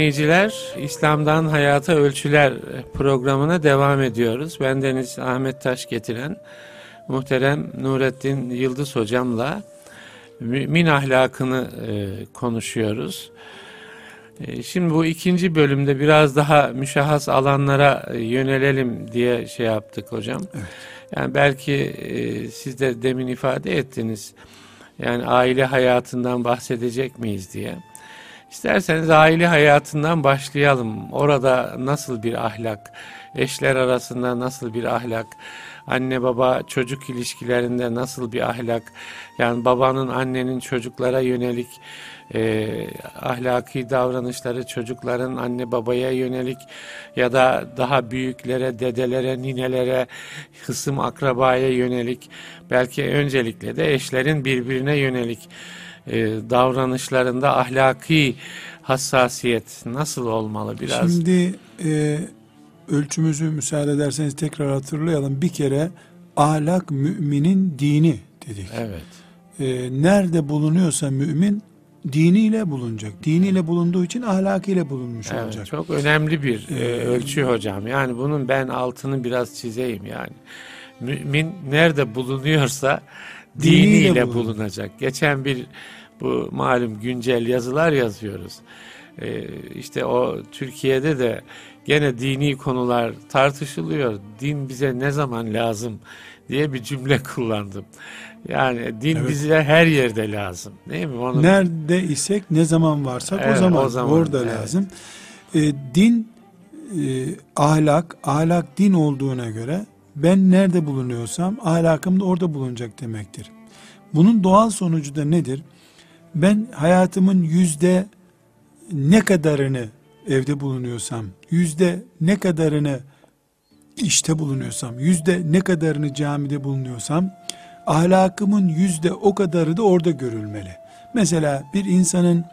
Dinleyiciler, İslam'dan Hayata Ölçüler programına devam ediyoruz. Ben Deniz Ahmet Taş getiren muhterem Nurettin Yıldız hocamla mümin ahlakını e, konuşuyoruz. E, şimdi bu ikinci bölümde biraz daha müşahhas alanlara yönelelim diye şey yaptık hocam. Evet. Yani belki e, siz de demin ifade ettiniz. Yani aile hayatından bahsedecek miyiz diye. İsterseniz aile hayatından başlayalım. Orada nasıl bir ahlak, eşler arasında nasıl bir ahlak, anne baba çocuk ilişkilerinde nasıl bir ahlak, yani babanın annenin çocuklara yönelik e, ahlaki davranışları çocukların anne babaya yönelik ya da daha büyüklere, dedelere, ninelere, hısım akrabaya yönelik belki öncelikle de eşlerin birbirine yönelik davranışlarında ahlaki hassasiyet nasıl olmalı biraz? Şimdi e, ölçümüzü müsaade ederseniz tekrar hatırlayalım. Bir kere ahlak müminin dini dedik. Evet. E, nerede bulunuyorsa mümin diniyle bulunacak. Diniyle bulunduğu için ahlakıyla bulunmuş Evet, olacak. çok önemli bir e, Ee, ölçü hocam. Yani bunun ben altını biraz çizeyim yani. Mümin nerede bulunuyorsa Diniyle diniyle bulun- bulunacak. Geçen bir bu malum güncel yazılar yazıyoruz. Ee, işte o Türkiye'de de gene dini konular tartışılıyor. Din bize ne zaman lazım diye bir cümle kullandım. Yani din Evet. bize her yerde lazım. Değil mi? Onu Nerede isek ne zaman varsak Evet, o, zaman, o zaman, orada evet. lazım. E, din e, ahlak, ahlak din olduğuna göre ben nerede bulunuyorsam ahlakım da orada bulunacak demektir. Bunun doğal sonucu da nedir? Ben hayatımın yüzde ne kadarını evde bulunuyorsam, yüzde ne kadarını işte bulunuyorsam, yüzde ne kadarını camide bulunuyorsam, ahlakımın yüzde o kadarı da orada görülmeli. Mesela bir insanın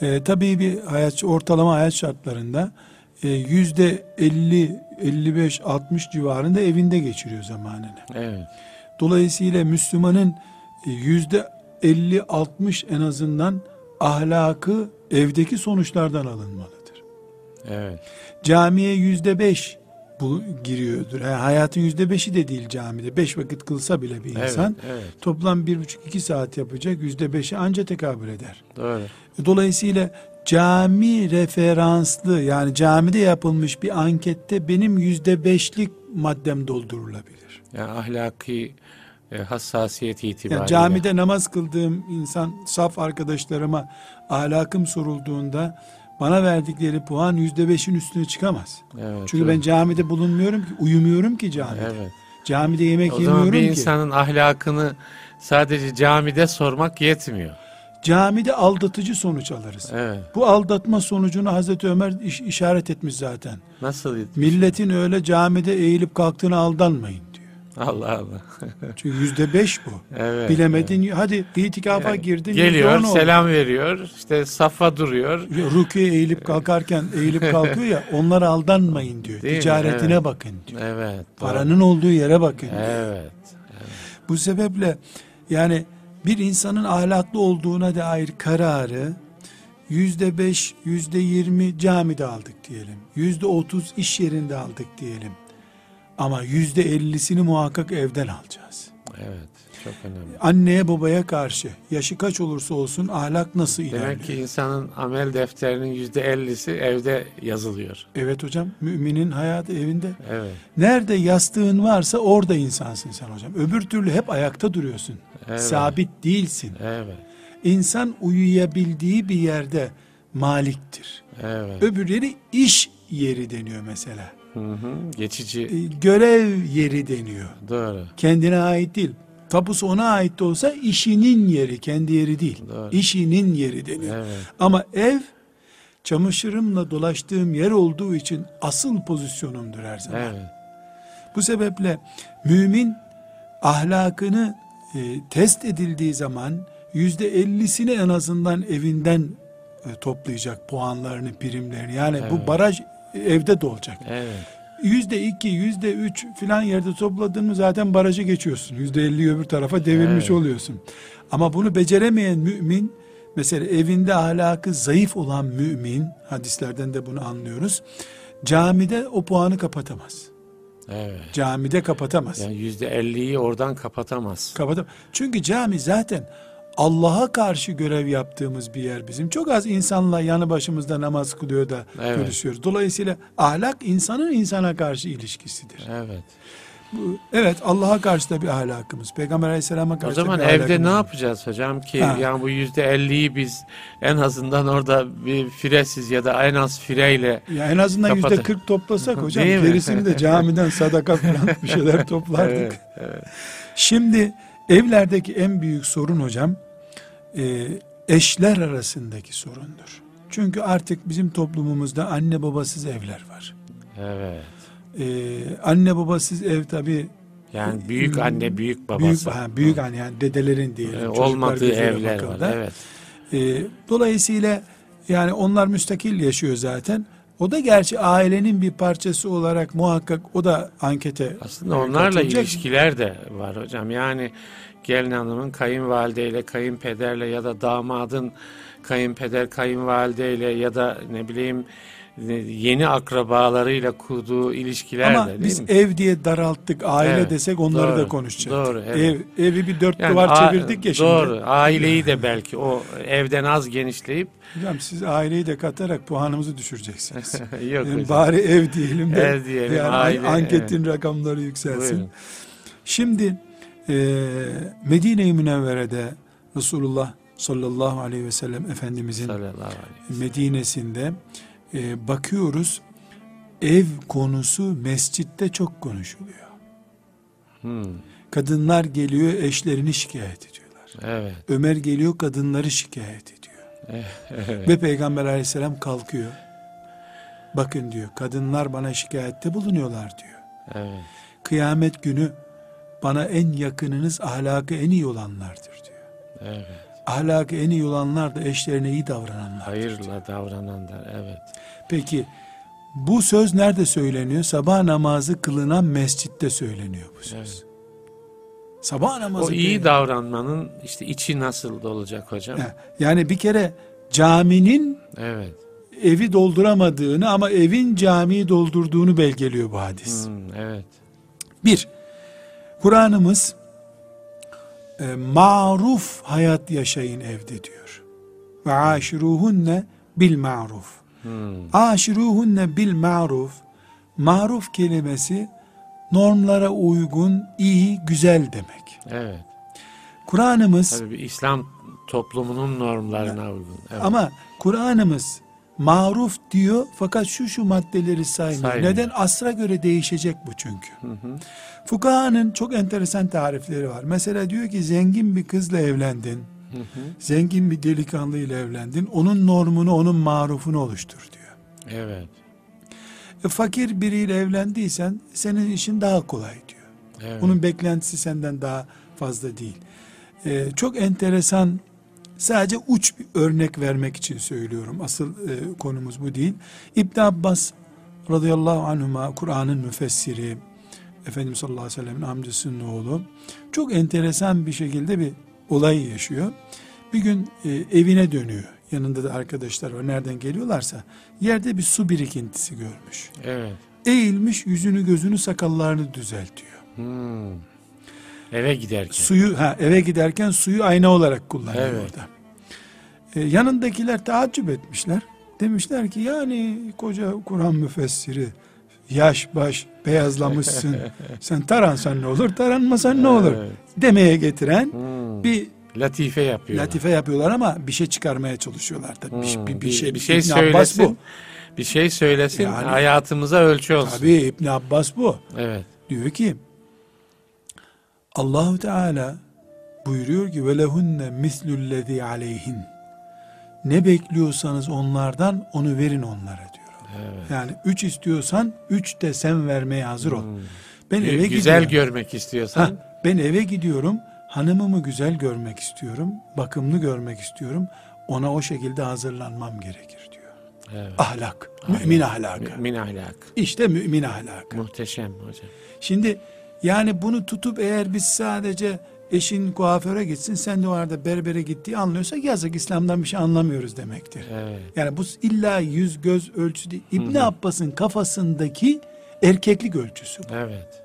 e, tabii bir hayat ortalama hayat şartlarında e, yüzde 50, 55, 60 civarında evinde geçiriyor zamanını. evet. Dolayısıyla Müslümanın e, yüzde 50-60 en azından ahlakı evdeki sonuçlardan alınmalıdır. Evet. Camiye yüzde beş bu giriyordur. Yani hayatın yüzde beşi de değil camide. Beş vakit kılsa bile bir insan Evet, evet. toplam bir buçuk iki saat yapacak yüzde beşi anca tekabül eder. Doğru. Dolayısıyla cami referanslı yani camide yapılmış bir ankette benim yüzde beşlik maddem doldurulabilir. Yani ahlaki e, hassasiyet itibariyle. Yani camide namaz kıldığım insan saf arkadaşlarıma ahlakım sorulduğunda bana verdikleri puan yüzde beşin üstüne çıkamaz. Evet, Çünkü doğru. ben camide bulunmuyorum ki, uyumuyorum ki camide. Evet. Camide yemek O zaman yemiyorum bir ki. insanın ahlakını sadece camide sormak yetmiyor. Camide aldatıcı sonuç alırız. Evet. Bu aldatma sonucunu Hazreti Ömer iş- işaret etmiş zaten. Nasıl? Milletin öyle camide eğilip kalktığına aldanmayın diyor. Allah Allah. Çünkü yüzde beş bu. Evet. Bilemedin hadi itikafa Yani girdin. Geliyor, oldu. selam veriyor. işte safa duruyor. Rüküye eğilip kalkarken eğilip kalkıyor ya onlara aldanmayın diyor. Değil mi? Ticaretine Evet. bakın diyor. Evet. doğru. Paranın olduğu yere bakın diyor. Evet. Bu sebeple yani bir insanın ahlaklı olduğuna dair kararı yüzde beş, yüzde yirmi camide aldık diyelim. Yüzde otuz iş yerinde aldık diyelim. Ama yüzde ellisini muhakkak evden alacağız. Evet. Çok önemli. Anneye babaya karşı yaşı kaç olursa olsun ahlak nasıl ilerliyor? Demek ki insanın amel defterinin yüzde ellisi evde yazılıyor. Evet hocam müminin hayatı evinde. Evet. Nerede yastığın varsa orada insansın sen hocam. Öbür türlü hep ayakta duruyorsun. Evet. Sabit değilsin. Evet. İnsan uyuyabildiği bir yerde maliktir. Evet. Öbürleri iş yeri deniyor mesela. Hı hı. Geçici. E, görev yeri deniyor. Doğru. Kendine ait değil. Tapusu ona ait de olsa işinin yeri, kendi yeri değil. Doğru. İşinin yeri deniyor. Evet. Ama ev çamaşırımla dolaştığım yer olduğu için asıl pozisyonumdur her zaman. Evet. Bu sebeple mümin ahlakını e, test edildiği zaman yüzde ellisini en azından evinden e, toplayacak puanlarını, primlerini. Yani bu Evet. baraj evde de olacak. Evet. Yüzde iki, yüzde üç filan yerde topladın mı zaten barajı geçiyorsun. Yüzde elli öbür tarafa devirmiş Evet. oluyorsun. Ama bunu beceremeyen mümin Mesela evinde ahlakı zayıf olan mümin, hadislerden de bunu anlıyoruz. Camide o puanı kapatamaz. Evet. Camide kapatamaz. Yani yüzde elliyi oradan kapatamaz. Kapatamaz. Çünkü cami zaten Allah'a karşı görev yaptığımız bir yer bizim. Çok az insanla yanı başımızda namaz kılıyor da Evet. görüşüyoruz. Dolayısıyla ahlak insanın insana karşı ilişkisidir. Evet. Bu- Evet Allah'a karşı da bir ahlakımız. Peygamber aleyhisselama O karşı zaman da bir evde ne yapacağız hocam ki Ha. yani bu yüzde elliyi biz en azından orada bir firesiz ya da en az fireyle Ya en azından yüzde kırk toplasak hocam gerisini de camiden sadaka falan bir şeyler toplardık. Evet, evet. Şimdi evlerdeki en büyük sorun hocam e, eşler arasındaki sorundur. Çünkü artık bizim toplumumuzda anne babasız evler var. evet. E, anne babasız ev tabi Yani büyük anne, büyük babası. büyük, ha, büyük anne yani dedelerin diyelim. Ee, olmadığı evler bakıldı. var. Evet. E, dolayısıyla yani onlar müstakil yaşıyor zaten. O da gerçi ailenin bir parçası olarak muhakkak o da ankete Aslında onlarla katılacak. ilişkiler de var hocam. Yani gelin hanımın kayınvalideyle, kayınpederle ya da damadın kayınpeder, kayınvalideyle ya da ne bileyim yeni akrabalarıyla kurduğu ilişkiler Ama de değil biz mi? ev diye daralttık aile Evet, desek onları da doğru, konuşacaktık. doğru, evet. Ev, evi bir dört Yani duvar a- çevirdik ya şimdi. Doğru. Aileyi de belki o evden az genişleyip Hocam siz aileyi de katarak puanımızı düşüreceksiniz. yok Yani hocam. bari ev diyelim de Ev diyelim, yani aile, anketin rakamları yükselsin. Buyurun. Şimdi e, Medine-i Münevvere'de Resulullah sallallahu aleyhi ve sellem Efendimizin aleyhi. Medine'sinde e, bakıyoruz ev konusu mescitte çok konuşuluyor. Hmm, Kadınlar geliyor eşlerini şikayet ediyorlar. Evet. Ömer geliyor kadınları şikayet ediyor. evet. Ve Peygamber aleyhisselam kalkıyor. Bakın diyor kadınlar bana şikayette bulunuyorlar diyor. Evet. Kıyamet günü bana en yakınınız ahlakı en iyi olanlardır diyor. Evet. Ahlakı en iyi olanlar da eşlerine iyi davrananlar. Hayırla davrananlar. Evet. Peki bu söz nerede söyleniyor? Sabah namazı kılınan mescitte söyleniyor bu söz. Evet. Sabah namazı O iyi kılınan- davranmanın işte içi nasıl olacak hocam? Yani bir kere caminin Evet. evi dolduramadığını ama evin camiyi doldurduğunu belgeliyor bu hadis. Hmm, evet. Bir, Kur'an'ımız e, maruf hayat yaşayın evde diyor. Ve aşiruhunne bil maruf. Hmm, Aşiruhunne bil maruf. Maruf kelimesi normlara uygun, iyi, güzel demek. evet. Kur'an'ımız Tabii bir İslam toplumunun normlarına uygun. Evet. ama Kur'an'ımız maruf diyor fakat şu şu maddeleri saymıyor. Saymıyor. Neden? Asra göre değişecek bu çünkü. Hı hı. Fukahanın çok enteresan tarifleri var. Mesela diyor ki zengin bir kızla evlendin. Hı hı. Zengin bir delikanlıyla evlendin. Onun normunu, onun marufunu oluştur diyor. Evet. E, fakir biriyle evlendiysen senin işin daha kolay diyor. Evet. Onun beklentisi senden daha fazla değil. E, çok enteresan sadece uç bir örnek vermek için söylüyorum. Asıl e, konumuz bu değil. İbn Abbas radıyallahu anhuma Kur'an'ın müfessiri Efendimiz sallallahu aleyhi ve sellem'in amcasının oğlu çok enteresan bir şekilde bir olay yaşıyor. Bir gün e, evine dönüyor. Yanında da arkadaşlar var. Nereden geliyorlarsa yerde bir su birikintisi görmüş. Evet. Eğilmiş yüzünü gözünü sakallarını düzeltiyor. Hmm. Eve giderken. Suyu ha eve giderken suyu ayna olarak kullanıyor Evet. orada. E, yanındakiler taaccüp etmişler. Demişler ki yani koca Kur'an müfessiri yaş baş beyazlamışsın. Sen taransan ne olur taranmasan ne olur Evet. demeye getiren Hmm. bir Latife yapıyor. latife yapıyorlar ama bir şey çıkarmaya çalışıyorlar tabii. Bir- Hmm. bir, bir şey, bir şey İbn Abbas söylesin. bu. Bir şey söylesin. Yani- hayatımıza ölçü olsun. Tabii İbn Abbas bu. Evet. Diyor ki Allahu Teala buyuruyor ki ve lehunne mislullezî aleyhin. Ne bekliyorsanız onlardan onu verin onlara diyor. Evet. Yani üç istiyorsan üç de sen vermeye hazır ol. Hmm. Ben eve Güzel gidiyorum. görmek istiyorsan. Ha, ben eve gidiyorum. Hanımımı güzel görmek istiyorum. Bakımlı görmek istiyorum. Ona o şekilde hazırlanmam gerekir diyor. Evet. Ahlak. Mümin ahlakı. Mümin ahlak. İşte mümin ahlakı. Muhteşem hocam. Şimdi yani bunu tutup eğer biz sadece eşin kuaföre gitsin sen de o arada berbere gittiği anlıyorsa yazık İslam'dan bir şey anlamıyoruz demektir. Evet. Yani bu illa yüz göz ölçüsü değil. İbni Abbas'ın kafasındaki erkeklik ölçüsü. bu. Evet.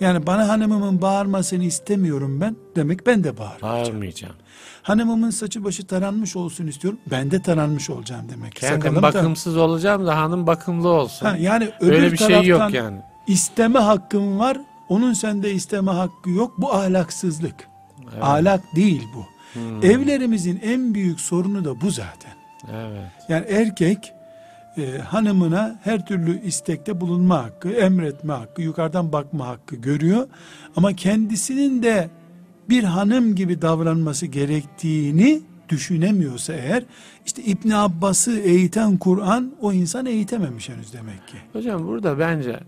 Yani bana hanımımın bağırmasını istemiyorum ben. Demek ben de bağırmayacağım. Bağırmayacağım. Hanımımın saçı başı taranmış olsun istiyorum. Ben de taranmış olacağım demek. Kendim Sakalım bakımsız olacağım da hanım bakımlı olsun. Ha, yani öbür Öyle bir şey yok yani. isteme hakkın var. Onun sende isteme hakkı yok. Bu ahlaksızlık. Ahlak değil bu. Hmm. Evlerimizin en büyük sorunu da bu zaten. Evet. Yani erkek e, hanımına her türlü istekte bulunma hakkı, emretme hakkı, yukarıdan bakma hakkı görüyor. Ama kendisinin de bir hanım gibi davranması gerektiğini düşünemiyorsa eğer, işte İbn Abbas'ı eğiten Kur'an o insan eğitememiş henüz demek ki. Hocam burada bence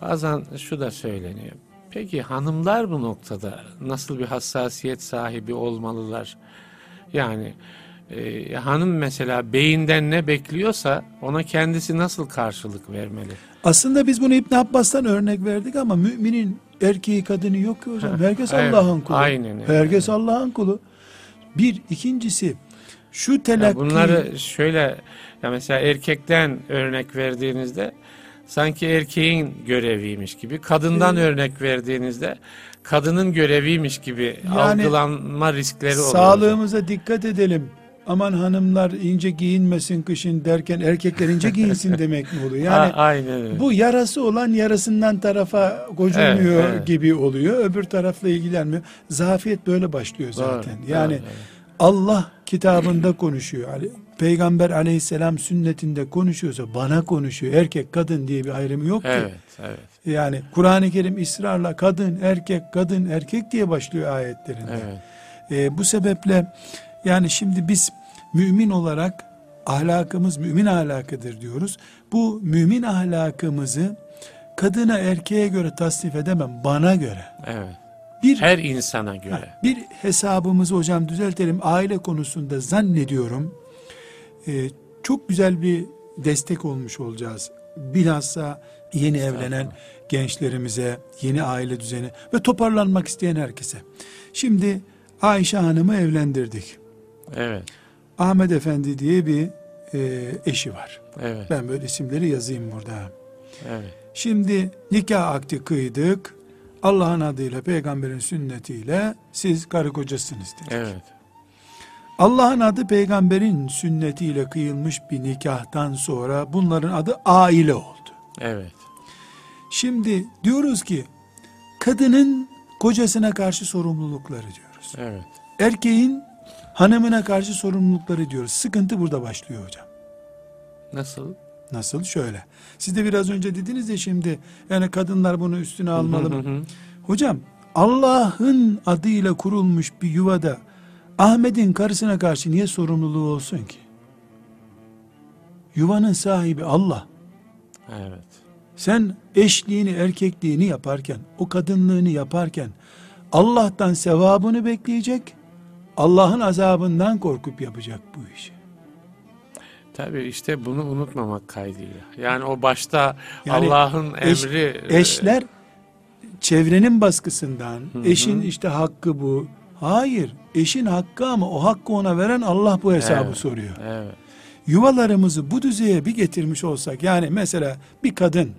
bazen şu da söyleniyor. Peki hanımlar bu noktada nasıl bir hassasiyet sahibi olmalılar? Yani e, hanım mesela beyinden ne bekliyorsa ona kendisi nasıl karşılık vermeli? Aslında biz bunu İbn Abbas'tan örnek verdik ama müminin erkeği kadını yok ki hocam. Herkes evet, Allah'ın kulu. aynen. Herkes Allah'ın kulu. Bir, ikincisi şu Ya telakki... bunları şöyle ya mesela erkekten örnek verdiğinizde sanki erkeğin göreviymiş gibi, kadından örnek verdiğinizde kadının göreviymiş gibi Yani algılanma riskleri oluyor. Sağlığımıza dikkat edelim. Aman hanımlar ince giyinmesin kışın derken erkekler ince giyinsin demek mi oluyor? Yani A- aynen öyle. bu yarası olan yarasından tarafa gocunmuyor Evet, evet. gibi oluyor. Öbür tarafla ilgilenmiyor. Zafiyet böyle başlıyor Doğru, zaten. doğru, yani evet. Allah kitabında konuşuyor. Peygamber aleyhisselam sünnetinde konuşuyorsa bana konuşuyor. Erkek kadın diye bir ayrımı yok ki. Evet, evet, Yani Kur'an-ı Kerim ısrarla kadın erkek kadın erkek diye başlıyor ayetlerinde. evet. Ee, bu sebeple yani şimdi biz mümin olarak ahlakımız mümin ahlakıdır diyoruz. Bu mümin ahlakımızı kadına erkeğe göre tasnif edemem bana göre. evet. Bir Her insana göre. bir hesabımızı hocam düzeltelim aile konusunda zannediyorum e, çok güzel bir destek olmuş olacağız. Bilhassa yeni evlenen gençlerimize, yeni aile düzeni ve toparlanmak isteyen herkese. Şimdi Ayşe Hanım'ı evlendirdik. Evet, Ahmet Efendi diye bir e, eşi var. evet, Ben böyle isimleri yazayım burada. evet. Şimdi nikah akdi kıydık. Allah'ın adıyla, peygamberin sünnetiyle siz karı kocasınız dedik. Evet, Allah'ın adı peygamberin sünnetiyle kıyılmış bir nikahtan sonra bunların adı aile oldu. evet, Şimdi diyoruz ki kadının kocasına karşı sorumlulukları diyoruz. evet. Erkeğin hanımına karşı sorumlulukları diyoruz. Sıkıntı burada başlıyor hocam. Nasıl? Nasıl? Şöyle. Siz de biraz önce dediniz ya şimdi yani kadınlar bunu üstüne almalı mı? Hocam Allah'ın adıyla kurulmuş bir yuvada Ahmet'in karısına karşı niye sorumluluğu olsun ki? Yuvanın sahibi Allah. Evet, Sen eşliğini, erkekliğini yaparken, o kadınlığını yaparken Allah'tan sevabını bekleyecek, Allah'ın azabından korkup yapacak bu işi. tabii işte bunu unutmamak kaydıyla. Yani o başta Yani Allah'ın eş- emri... e, Eşler çevrenin baskısından, hı. eşin işte hakkı bu. Hayır, eşin hakkı ama o hakkı ona veren Allah bu hesabı Evet. soruyor. Evet, Yuvalarımızı bu düzeye bir getirmiş olsak, yani mesela bir kadın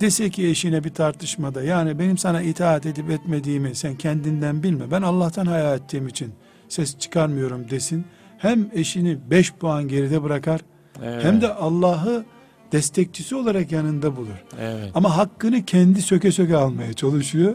dese ki eşine bir tartışmada, yani benim sana itaat edip etmediğimi sen kendinden bilme, ben Allah'tan hayal ettiğim için ses çıkarmıyorum desin. Hem eşini 5 puan geride bırakar, evet, hem de Allah'ı destekçisi olarak yanında bulur. evet. Ama hakkını kendi söke söke almaya çalışıyor.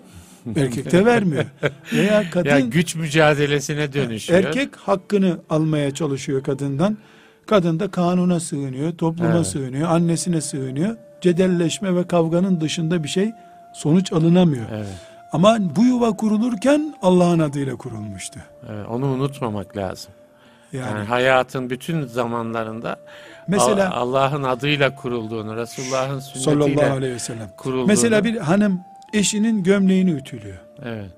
Erkek de vermiyor. Veya kadın Ya güç mücadelesine dönüşüyor. erkek hakkını almaya çalışıyor kadından. Kadın da kanuna sığınıyor, topluma Evet. sığınıyor, annesine sığınıyor. Cedelleşme ve kavganın dışında bir şey sonuç alınamıyor. Evet, Ama bu yuva kurulurken Allah'ın adıyla kurulmuştu. evet, onu unutmamak lazım. Yani, Yani hayatın bütün zamanlarında mesela Al- Allah'ın adıyla kurulduğunu, Resulullah'ın sallallahu sünnetiyle aleyhi ve sellem. kurulduğunu. Mesela bir hanım eşinin gömleğini ütülüyor. Evet,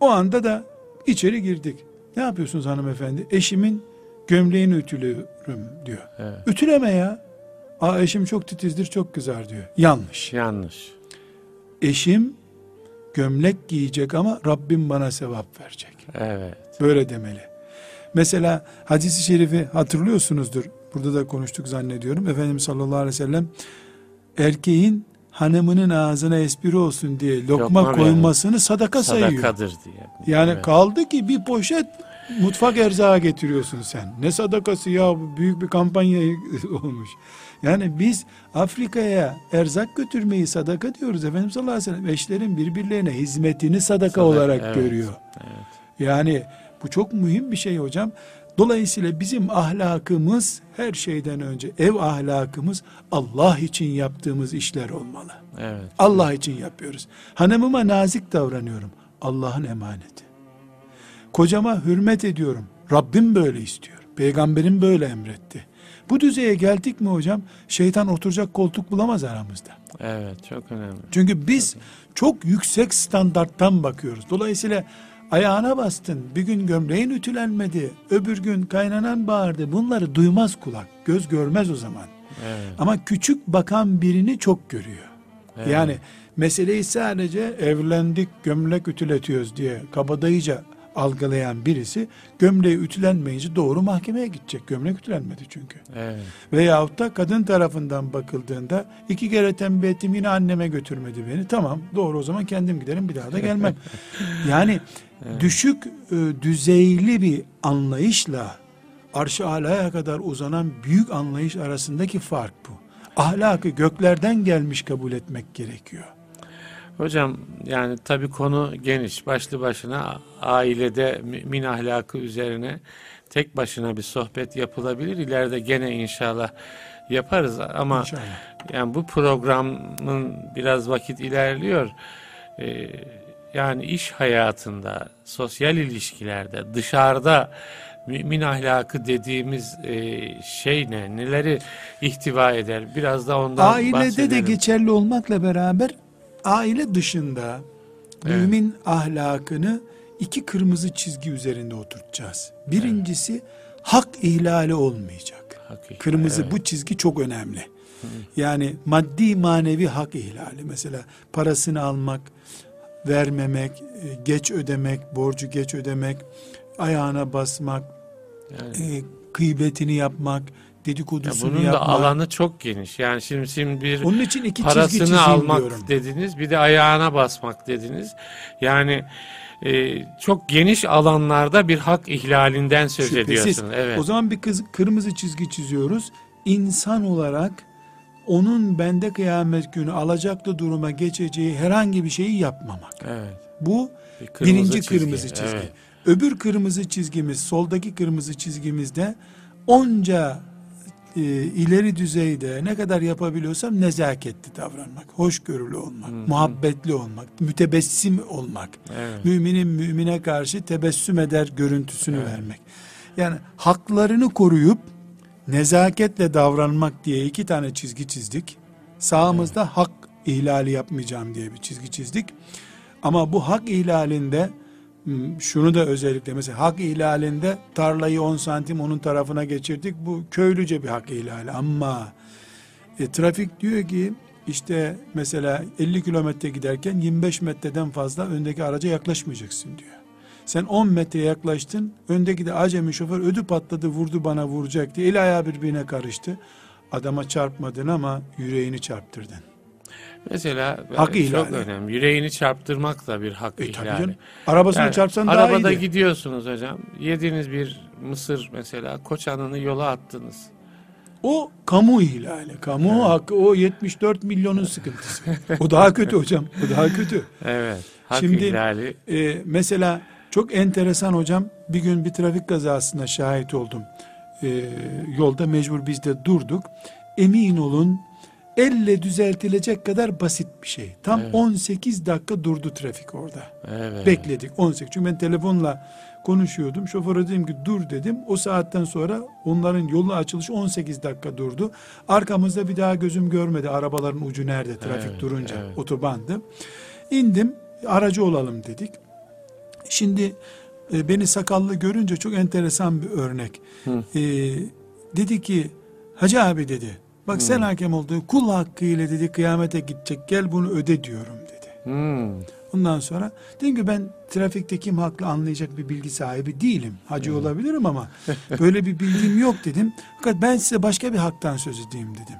O anda da içeri girdik. Ne yapıyorsunuz hanımefendi? Eşimin gömleğini ütülüyorum diyor. evet. Ütüleme ya. Aa eşim çok titizdir çok kızar diyor. Yanlış. Yanlış. Eşim gömlek giyecek ama Rabbim bana sevap verecek. Evet. Böyle demeli. Mesela hadisi şerifi hatırlıyorsunuzdur. Burada da konuştuk zannediyorum. Efendimiz sallallahu aleyhi ve sellem erkeğin hanımının ağzına espri olsun diye lokma, Lokma koymasını sadaka sayıyor. Sadakadır diye. Yani Evet. kaldı ki bir poşet mutfak erzağı getiriyorsun sen. Ne sadakası ya bu büyük bir kampanya olmuş. Yani biz Afrika'ya erzak götürmeyi sadaka diyoruz. Efendimiz sallallahu aleyhi ve sellem eşlerin birbirlerine hizmetini sadaka, Sadaka, olarak evet. görüyor. Evet. Yani bu çok mühim bir şey hocam. Dolayısıyla bizim ahlakımız her şeyden önce ev ahlakımız Allah için yaptığımız işler olmalı. Evet. Allah için yapıyoruz. Hanımıma nazik davranıyorum. Allah'ın emaneti. Kocama hürmet ediyorum. Rabbim böyle istiyor. Peygamberim böyle emretti. Bu düzeye geldik mi hocam? Şeytan oturacak koltuk bulamaz aramızda. Evet, çok önemli. Çünkü biz çok yüksek standarttan bakıyoruz. Dolayısıyla ayağına bastın, bir gün gömleğin ütülenmedi, öbür gün kaynanan bağırdı. Bunları duymaz kulak, göz görmez o zaman. Evet. Ama küçük bakan birini çok görüyor. Evet. Yani meseleyi sadece evlendik gömlek ütületiyoruz diye kabadayıca algılayan birisi gömleği ütülenmeyince doğru mahkemeye gidecek. Gömlek ütülenmedi çünkü. Evet. Veyahut da kadın tarafından bakıldığında iki kere tembih ettim yine anneme götürmedi beni. Tamam doğru o zaman kendim giderim bir daha da gelmem. yani düşük e, düzeyli bir anlayışla arş-ı alaya kadar uzanan büyük anlayış arasındaki fark bu. Ahlakı göklerden gelmiş kabul etmek gerekiyor. Hocam yani tabii konu geniş. Başlı başına ailede mümin ahlakı üzerine tek başına bir sohbet yapılabilir. İleride gene inşallah yaparız ama İnşallah. yani bu programın biraz vakit ilerliyor. Ee, yani iş hayatında, sosyal ilişkilerde, dışarıda mümin ahlakı dediğimiz e, şey ne? Neleri ihtiva eder? Biraz da ondan Ailede de bahsedelim. geçerli olmakla beraber aile dışında Evet. mümin ahlakını iki kırmızı çizgi üzerinde oturtacağız. Birincisi hak ihlali olmayacak. Hakikaten, Kırmızı evet. bu çizgi çok önemli. Yani maddi manevi hak ihlali mesela parasını almak, vermemek, e, geç ödemek, borcu geç ödemek, ayağına basmak, Yani- e, gıybetini yapmak, Ya dedikodusunu bunun da yapmak. alanı çok geniş. Yani şimdi, şimdi bir Onun için iki parasını almak diyorum. dediniz, bir de ayağına basmak dediniz. Yani e, çok geniş alanlarda bir hak ihlalinden söz Şüphesiz. ediyorsunuz. Evet. O zaman bir kız, kırmızı çizgi çiziyoruz. İnsan olarak onun bende kıyamet günü alacaklı duruma geçeceği herhangi bir şeyi yapmamak. evet. Bu Bir kırmızı birinci çizgi, kırmızı çizgi. evet. Öbür kırmızı çizgimiz, soldaki kırmızı çizgimizde onca e, ileri düzeyde ne kadar yapabiliyorsam nezaketli davranmak, hoşgörülü olmak, muhabbetli olmak, mütebessim olmak. Evet. Müminin mümine karşı tebessüm eder görüntüsünü vermek. Yani haklarını koruyup nezaketle davranmak diye iki tane çizgi çizdik. Sağımızda hak ihlali yapmayacağım diye bir çizgi çizdik. Ama bu hak ihlalinde şunu da özellikle mesela hak ihlalinde tarlayı 10 santim onun tarafına geçirdik. Bu köylüce bir hak ihlali ama e, trafik diyor ki işte mesela 50 kilometre giderken 25 metreden fazla öndeki araca yaklaşmayacaksın diyor. Sen 10 metre yaklaştın, öndeki de acemi şoför ödü patladı vurdu bana vuracak diye el ayağı birbirine karıştı. Adama çarpmadın ama yüreğini çarptırdın. Mesela Hak e, çok ihlali. önemli. Yüreğini çarptırmak da bir hak E, tabii ihlali. canım. Arabasını Yani çarpsan daha arabada iyiydi. gidiyorsunuz hocam. Yediğiniz bir mısır mesela koçanını yola attınız. O kamu ihlali. Kamu hakkı o 74 milyonun sıkıntısı. O daha kötü hocam. O daha kötü. Evet. Hak Şimdi- ihlali. Ee, mesela çok enteresan hocam bir gün bir trafik kazasına şahit oldum. Ee, yolda mecbur biz de durduk. Emin olun elle düzeltilecek kadar basit bir şey. Tam Evet. 18 dakika durdu trafik orada. Evet. Bekledik 18. Çünkü ben telefonla konuşuyordum. Şoföre dedim ki dur dedim. O saatten sonra onların yolu açılışı 18 dakika durdu. Arkamızda bir daha gözüm görmedi. Arabaların ucu nerede trafik Evet, durunca. evet. Otobandı. İndim. Aracı olalım dedik. Şimdi e, beni sakallı görünce çok enteresan bir örnek. Hı. E, dedi ki Hacı abi dedi. Bak sen hakem olduğu kul hakkıyla dedi kıyamete gidecek gel bunu öde diyorum dedi. Hmm. Ondan sonra dedim ki ben trafikte kim haklı anlayacak bir bilgi sahibi değilim. Hacı olabilirim ama böyle bir bilgim yok dedim. Fakat ben size başka bir haktan söz edeyim dedim.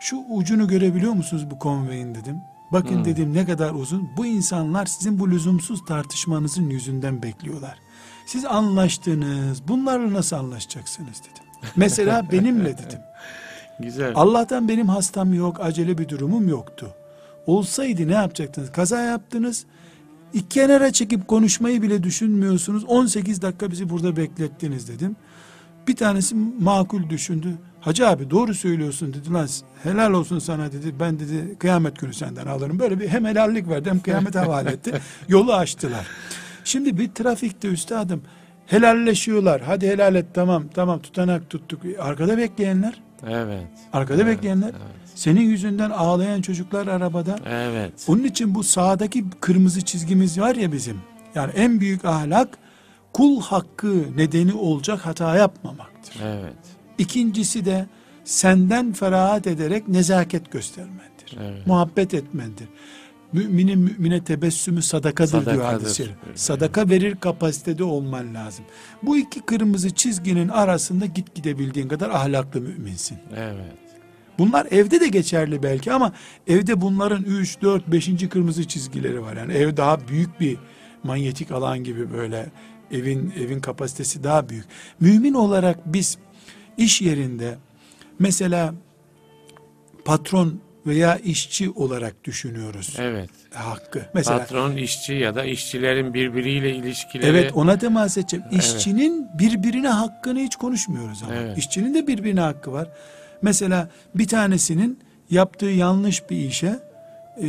Şu ucunu görebiliyor musunuz bu konveyin dedim. Bakın Hmm. dedim ne kadar uzun. Bu insanlar sizin bu lüzumsuz tartışmanızın yüzünden bekliyorlar. Siz anlaştınız. Bunlarla nasıl anlaşacaksınız dedim. Mesela benimle dedim. Güzel. Allah'tan benim hastam yok, acele bir durumum yoktu. Olsaydı ne yapacaktınız? Kaza yaptınız. İki kenara çekip konuşmayı bile düşünmüyorsunuz. 18 dakika bizi burada beklettiniz dedim. Bir tanesi makul düşündü. Hacı abi doğru söylüyorsun dedi lan helal olsun sana dedi. Ben dedi kıyamet günü senden alırım. Böyle bir hem helallik verdi hem kıyamete havale etti. Yolu açtılar. Şimdi bir trafikte üstadım helalleşiyorlar. Hadi helal et tamam tamam tutanak tuttuk. Arkada bekleyenler Evet. Arkada Evet, bekleyenler. Evet. Senin yüzünden ağlayan çocuklar arabada. Evet. Onun için bu sağdaki kırmızı çizgimiz var ya bizim. Yani en büyük ahlak kul hakkı nedeni olacak hata yapmamaktır. Evet. İkincisi de senden ferahat ederek nezaket göstermendir. Evet. Muhabbet etmendir. Müminin mümine tebessümü sadakadır, diyor Sadakadır. hadis-i şerif. Evet. Sadaka verir kapasitede olman lazım. Bu iki kırmızı çizginin arasında git gidebildiğin kadar ahlaklı müminsin. Evet. Bunlar evde de geçerli belki ama evde bunların 3, 4, 5. kırmızı çizgileri var. Yani ev daha büyük bir manyetik alan gibi böyle evin evin kapasitesi daha büyük. Mümin olarak biz iş yerinde mesela patron veya işçi olarak düşünüyoruz Evet. hakkı. Mesela Patron, işçi ya da işçilerin birbiriyle ilişkileri. Evet ona temas edeceğim. Evet. İşçinin birbirine hakkını hiç konuşmuyoruz ama. Evet. İşçinin de birbirine hakkı var. Mesela bir tanesinin yaptığı yanlış bir işe e,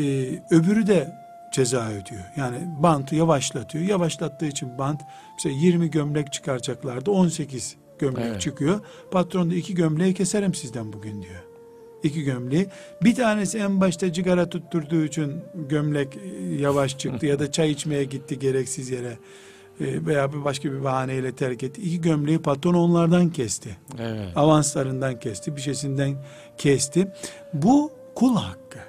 öbürü de ceza ödüyor. Yani bantı yavaşlatıyor. Yavaşlattığı için bant mesela 20 gömlek çıkaracaklardı 18 gömlek Evet. çıkıyor. Patron da iki gömleği keserim sizden bugün diyor. İki gömleği. Bir tanesi en başta cigara tutturduğu için gömlek e, yavaş çıktı ya da çay içmeye gitti gereksiz yere e, veya bir başka bir bahaneyle terk etti. İki gömleği patron onlardan kesti. Evet. Avanslarından kesti, bir şeysinden kesti. Bu kul hakkı.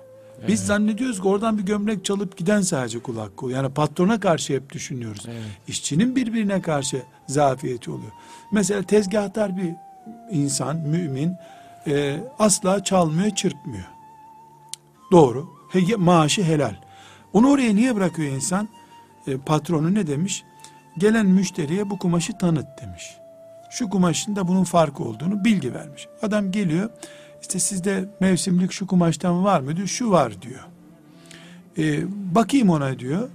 Biz zannediyoruz ki oradan bir gömlek çalıp giden sadece kul hakkı. Yani patrona karşı hep düşünüyoruz. Evet. İşçinin birbirine karşı zafiyeti oluyor. Mesela tezgahtar bir insan, mümin e, asla çalmıyor, çırpmıyor. Doğru. He, maaşı helal. Onu oraya niye bırakıyor insan? E, patronu ne demiş? Gelen müşteriye bu kumaşı tanıt demiş. Şu kumaşın da bunun farkı olduğunu bilgi vermiş. Adam geliyor. İşte sizde mevsimlik şu kumaştan var mı diyor. Şu var diyor. E, bakayım ona diyor.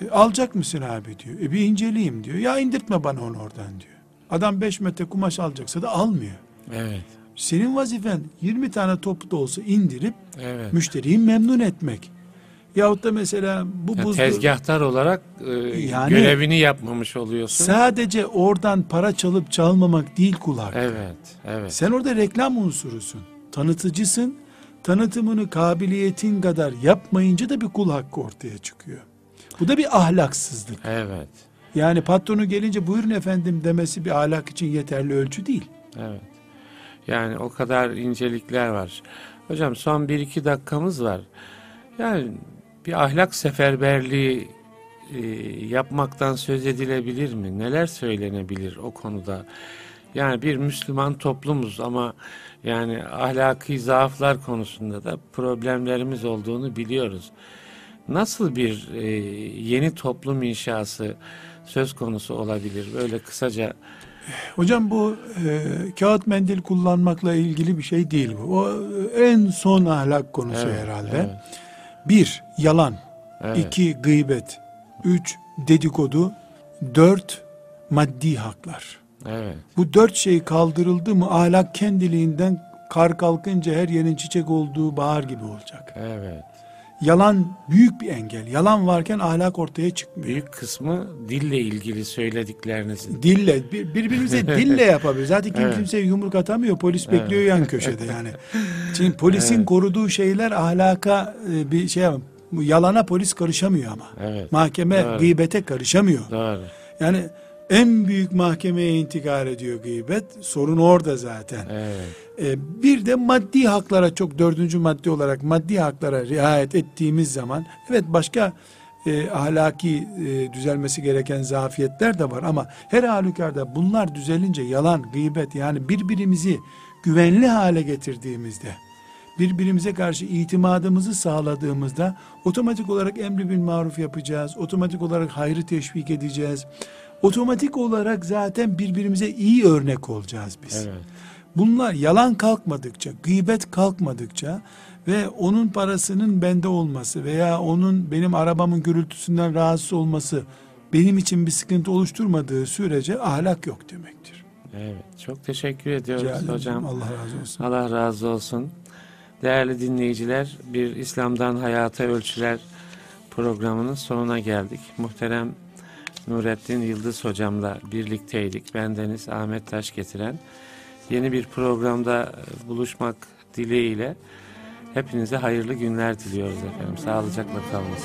E, alacak mısın abi diyor. E bir inceleyeyim diyor. Ya indirtme bana onu oradan diyor. Adam 5 metre kumaş alacaksa da almıyor. Evet. Senin vazifen 20 tane topu da olsa indirip Evet. müşteriyi memnun etmek. Yahut da mesela bu Yani buzlu tezgahtar olarak e, Yani- görevini yapmamış oluyorsun. sadece oradan para çalıp çalmamak değil kul hakkı. Evet. Evet. Sen orada reklam unsurusun. Tanıtıcısın. Tanıtımını kabiliyetin kadar yapmayınca da bir kul hakkı ortaya çıkıyor. Bu da bir ahlaksızlık. Evet. Yani patronu gelince buyurun efendim demesi bir ahlak için yeterli ölçü değil. Evet. Yani o kadar incelikler var. Hocam son bir iki dakikamız var. Yani bir ahlak seferberliği e, yapmaktan söz edilebilir mi? Neler söylenebilir o konuda? Yani bir Müslüman toplumuz ama yani ahlaki zaaflar konusunda da problemlerimiz olduğunu biliyoruz. Nasıl bir e, yeni toplum inşası söz konusu olabilir? Böyle kısaca Hocam bu e, kağıt mendil kullanmakla ilgili bir şey değil bu. O e, en son ahlak konusu Evet, herhalde. evet. Bir, yalan. Evet. iki gıybet. Üç, dedikodu. Dört, maddi haklar. Evet. Bu dört şey kaldırıldı mı ahlak kendiliğinden kar kalkınca her yerin çiçek olduğu bahar gibi olacak. Evet. Yalan büyük bir engel. Yalan varken ahlak ortaya çıkmıyor. Büyük kısmı dille ilgili söylediklerinizin. Dille, bir- birbirimize dille yapabilir. Zaten kim Evet. kimseye yumruk atamıyor. Polis Evet. bekliyor yan köşede yani. Şimdi polisin Evet. koruduğu şeyler ahlaka e, bir şey yalana polis karışamıyor ama. Evet. Mahkeme Doğru. gıybete karışamıyor. Doğru. Yani en büyük mahkemeye intikal ediyor gıybet. Sorun orada zaten. Evet. E, bir de maddi haklara çok dördüncü madde olarak maddi haklara riayet ettiğimiz zaman evet başka e, ahlaki e, düzelmesi gereken zafiyetler de var ama her halükarda bunlar düzelince yalan, gıybet yani birbirimizi güvenli hale getirdiğimizde birbirimize karşı itimadımızı sağladığımızda otomatik olarak emri bil maruf yapacağız. Otomatik olarak hayrı teşvik edeceğiz. Otomatik olarak zaten birbirimize iyi örnek olacağız biz. Evet. Bunlar yalan kalkmadıkça, gıybet kalkmadıkça ve onun parasının bende olması veya onun benim arabamın gürültüsünden rahatsız olması benim için bir sıkıntı oluşturmadığı sürece ahlak yok demektir. Evet. Çok teşekkür ediyoruz Rica hocam. Allah razı olsun. Allah razı olsun. Değerli dinleyiciler, bir İslam'dan Hayata Ölçüler programının sonuna geldik. Muhterem Nurettin Yıldız hocamla birlikteydik. Bendeniz Ahmet Taş getiren yeni bir programda e, buluşmak dileğiyle hepinize hayırlı günler diliyoruz efendim. Sağlıcakla kalınız.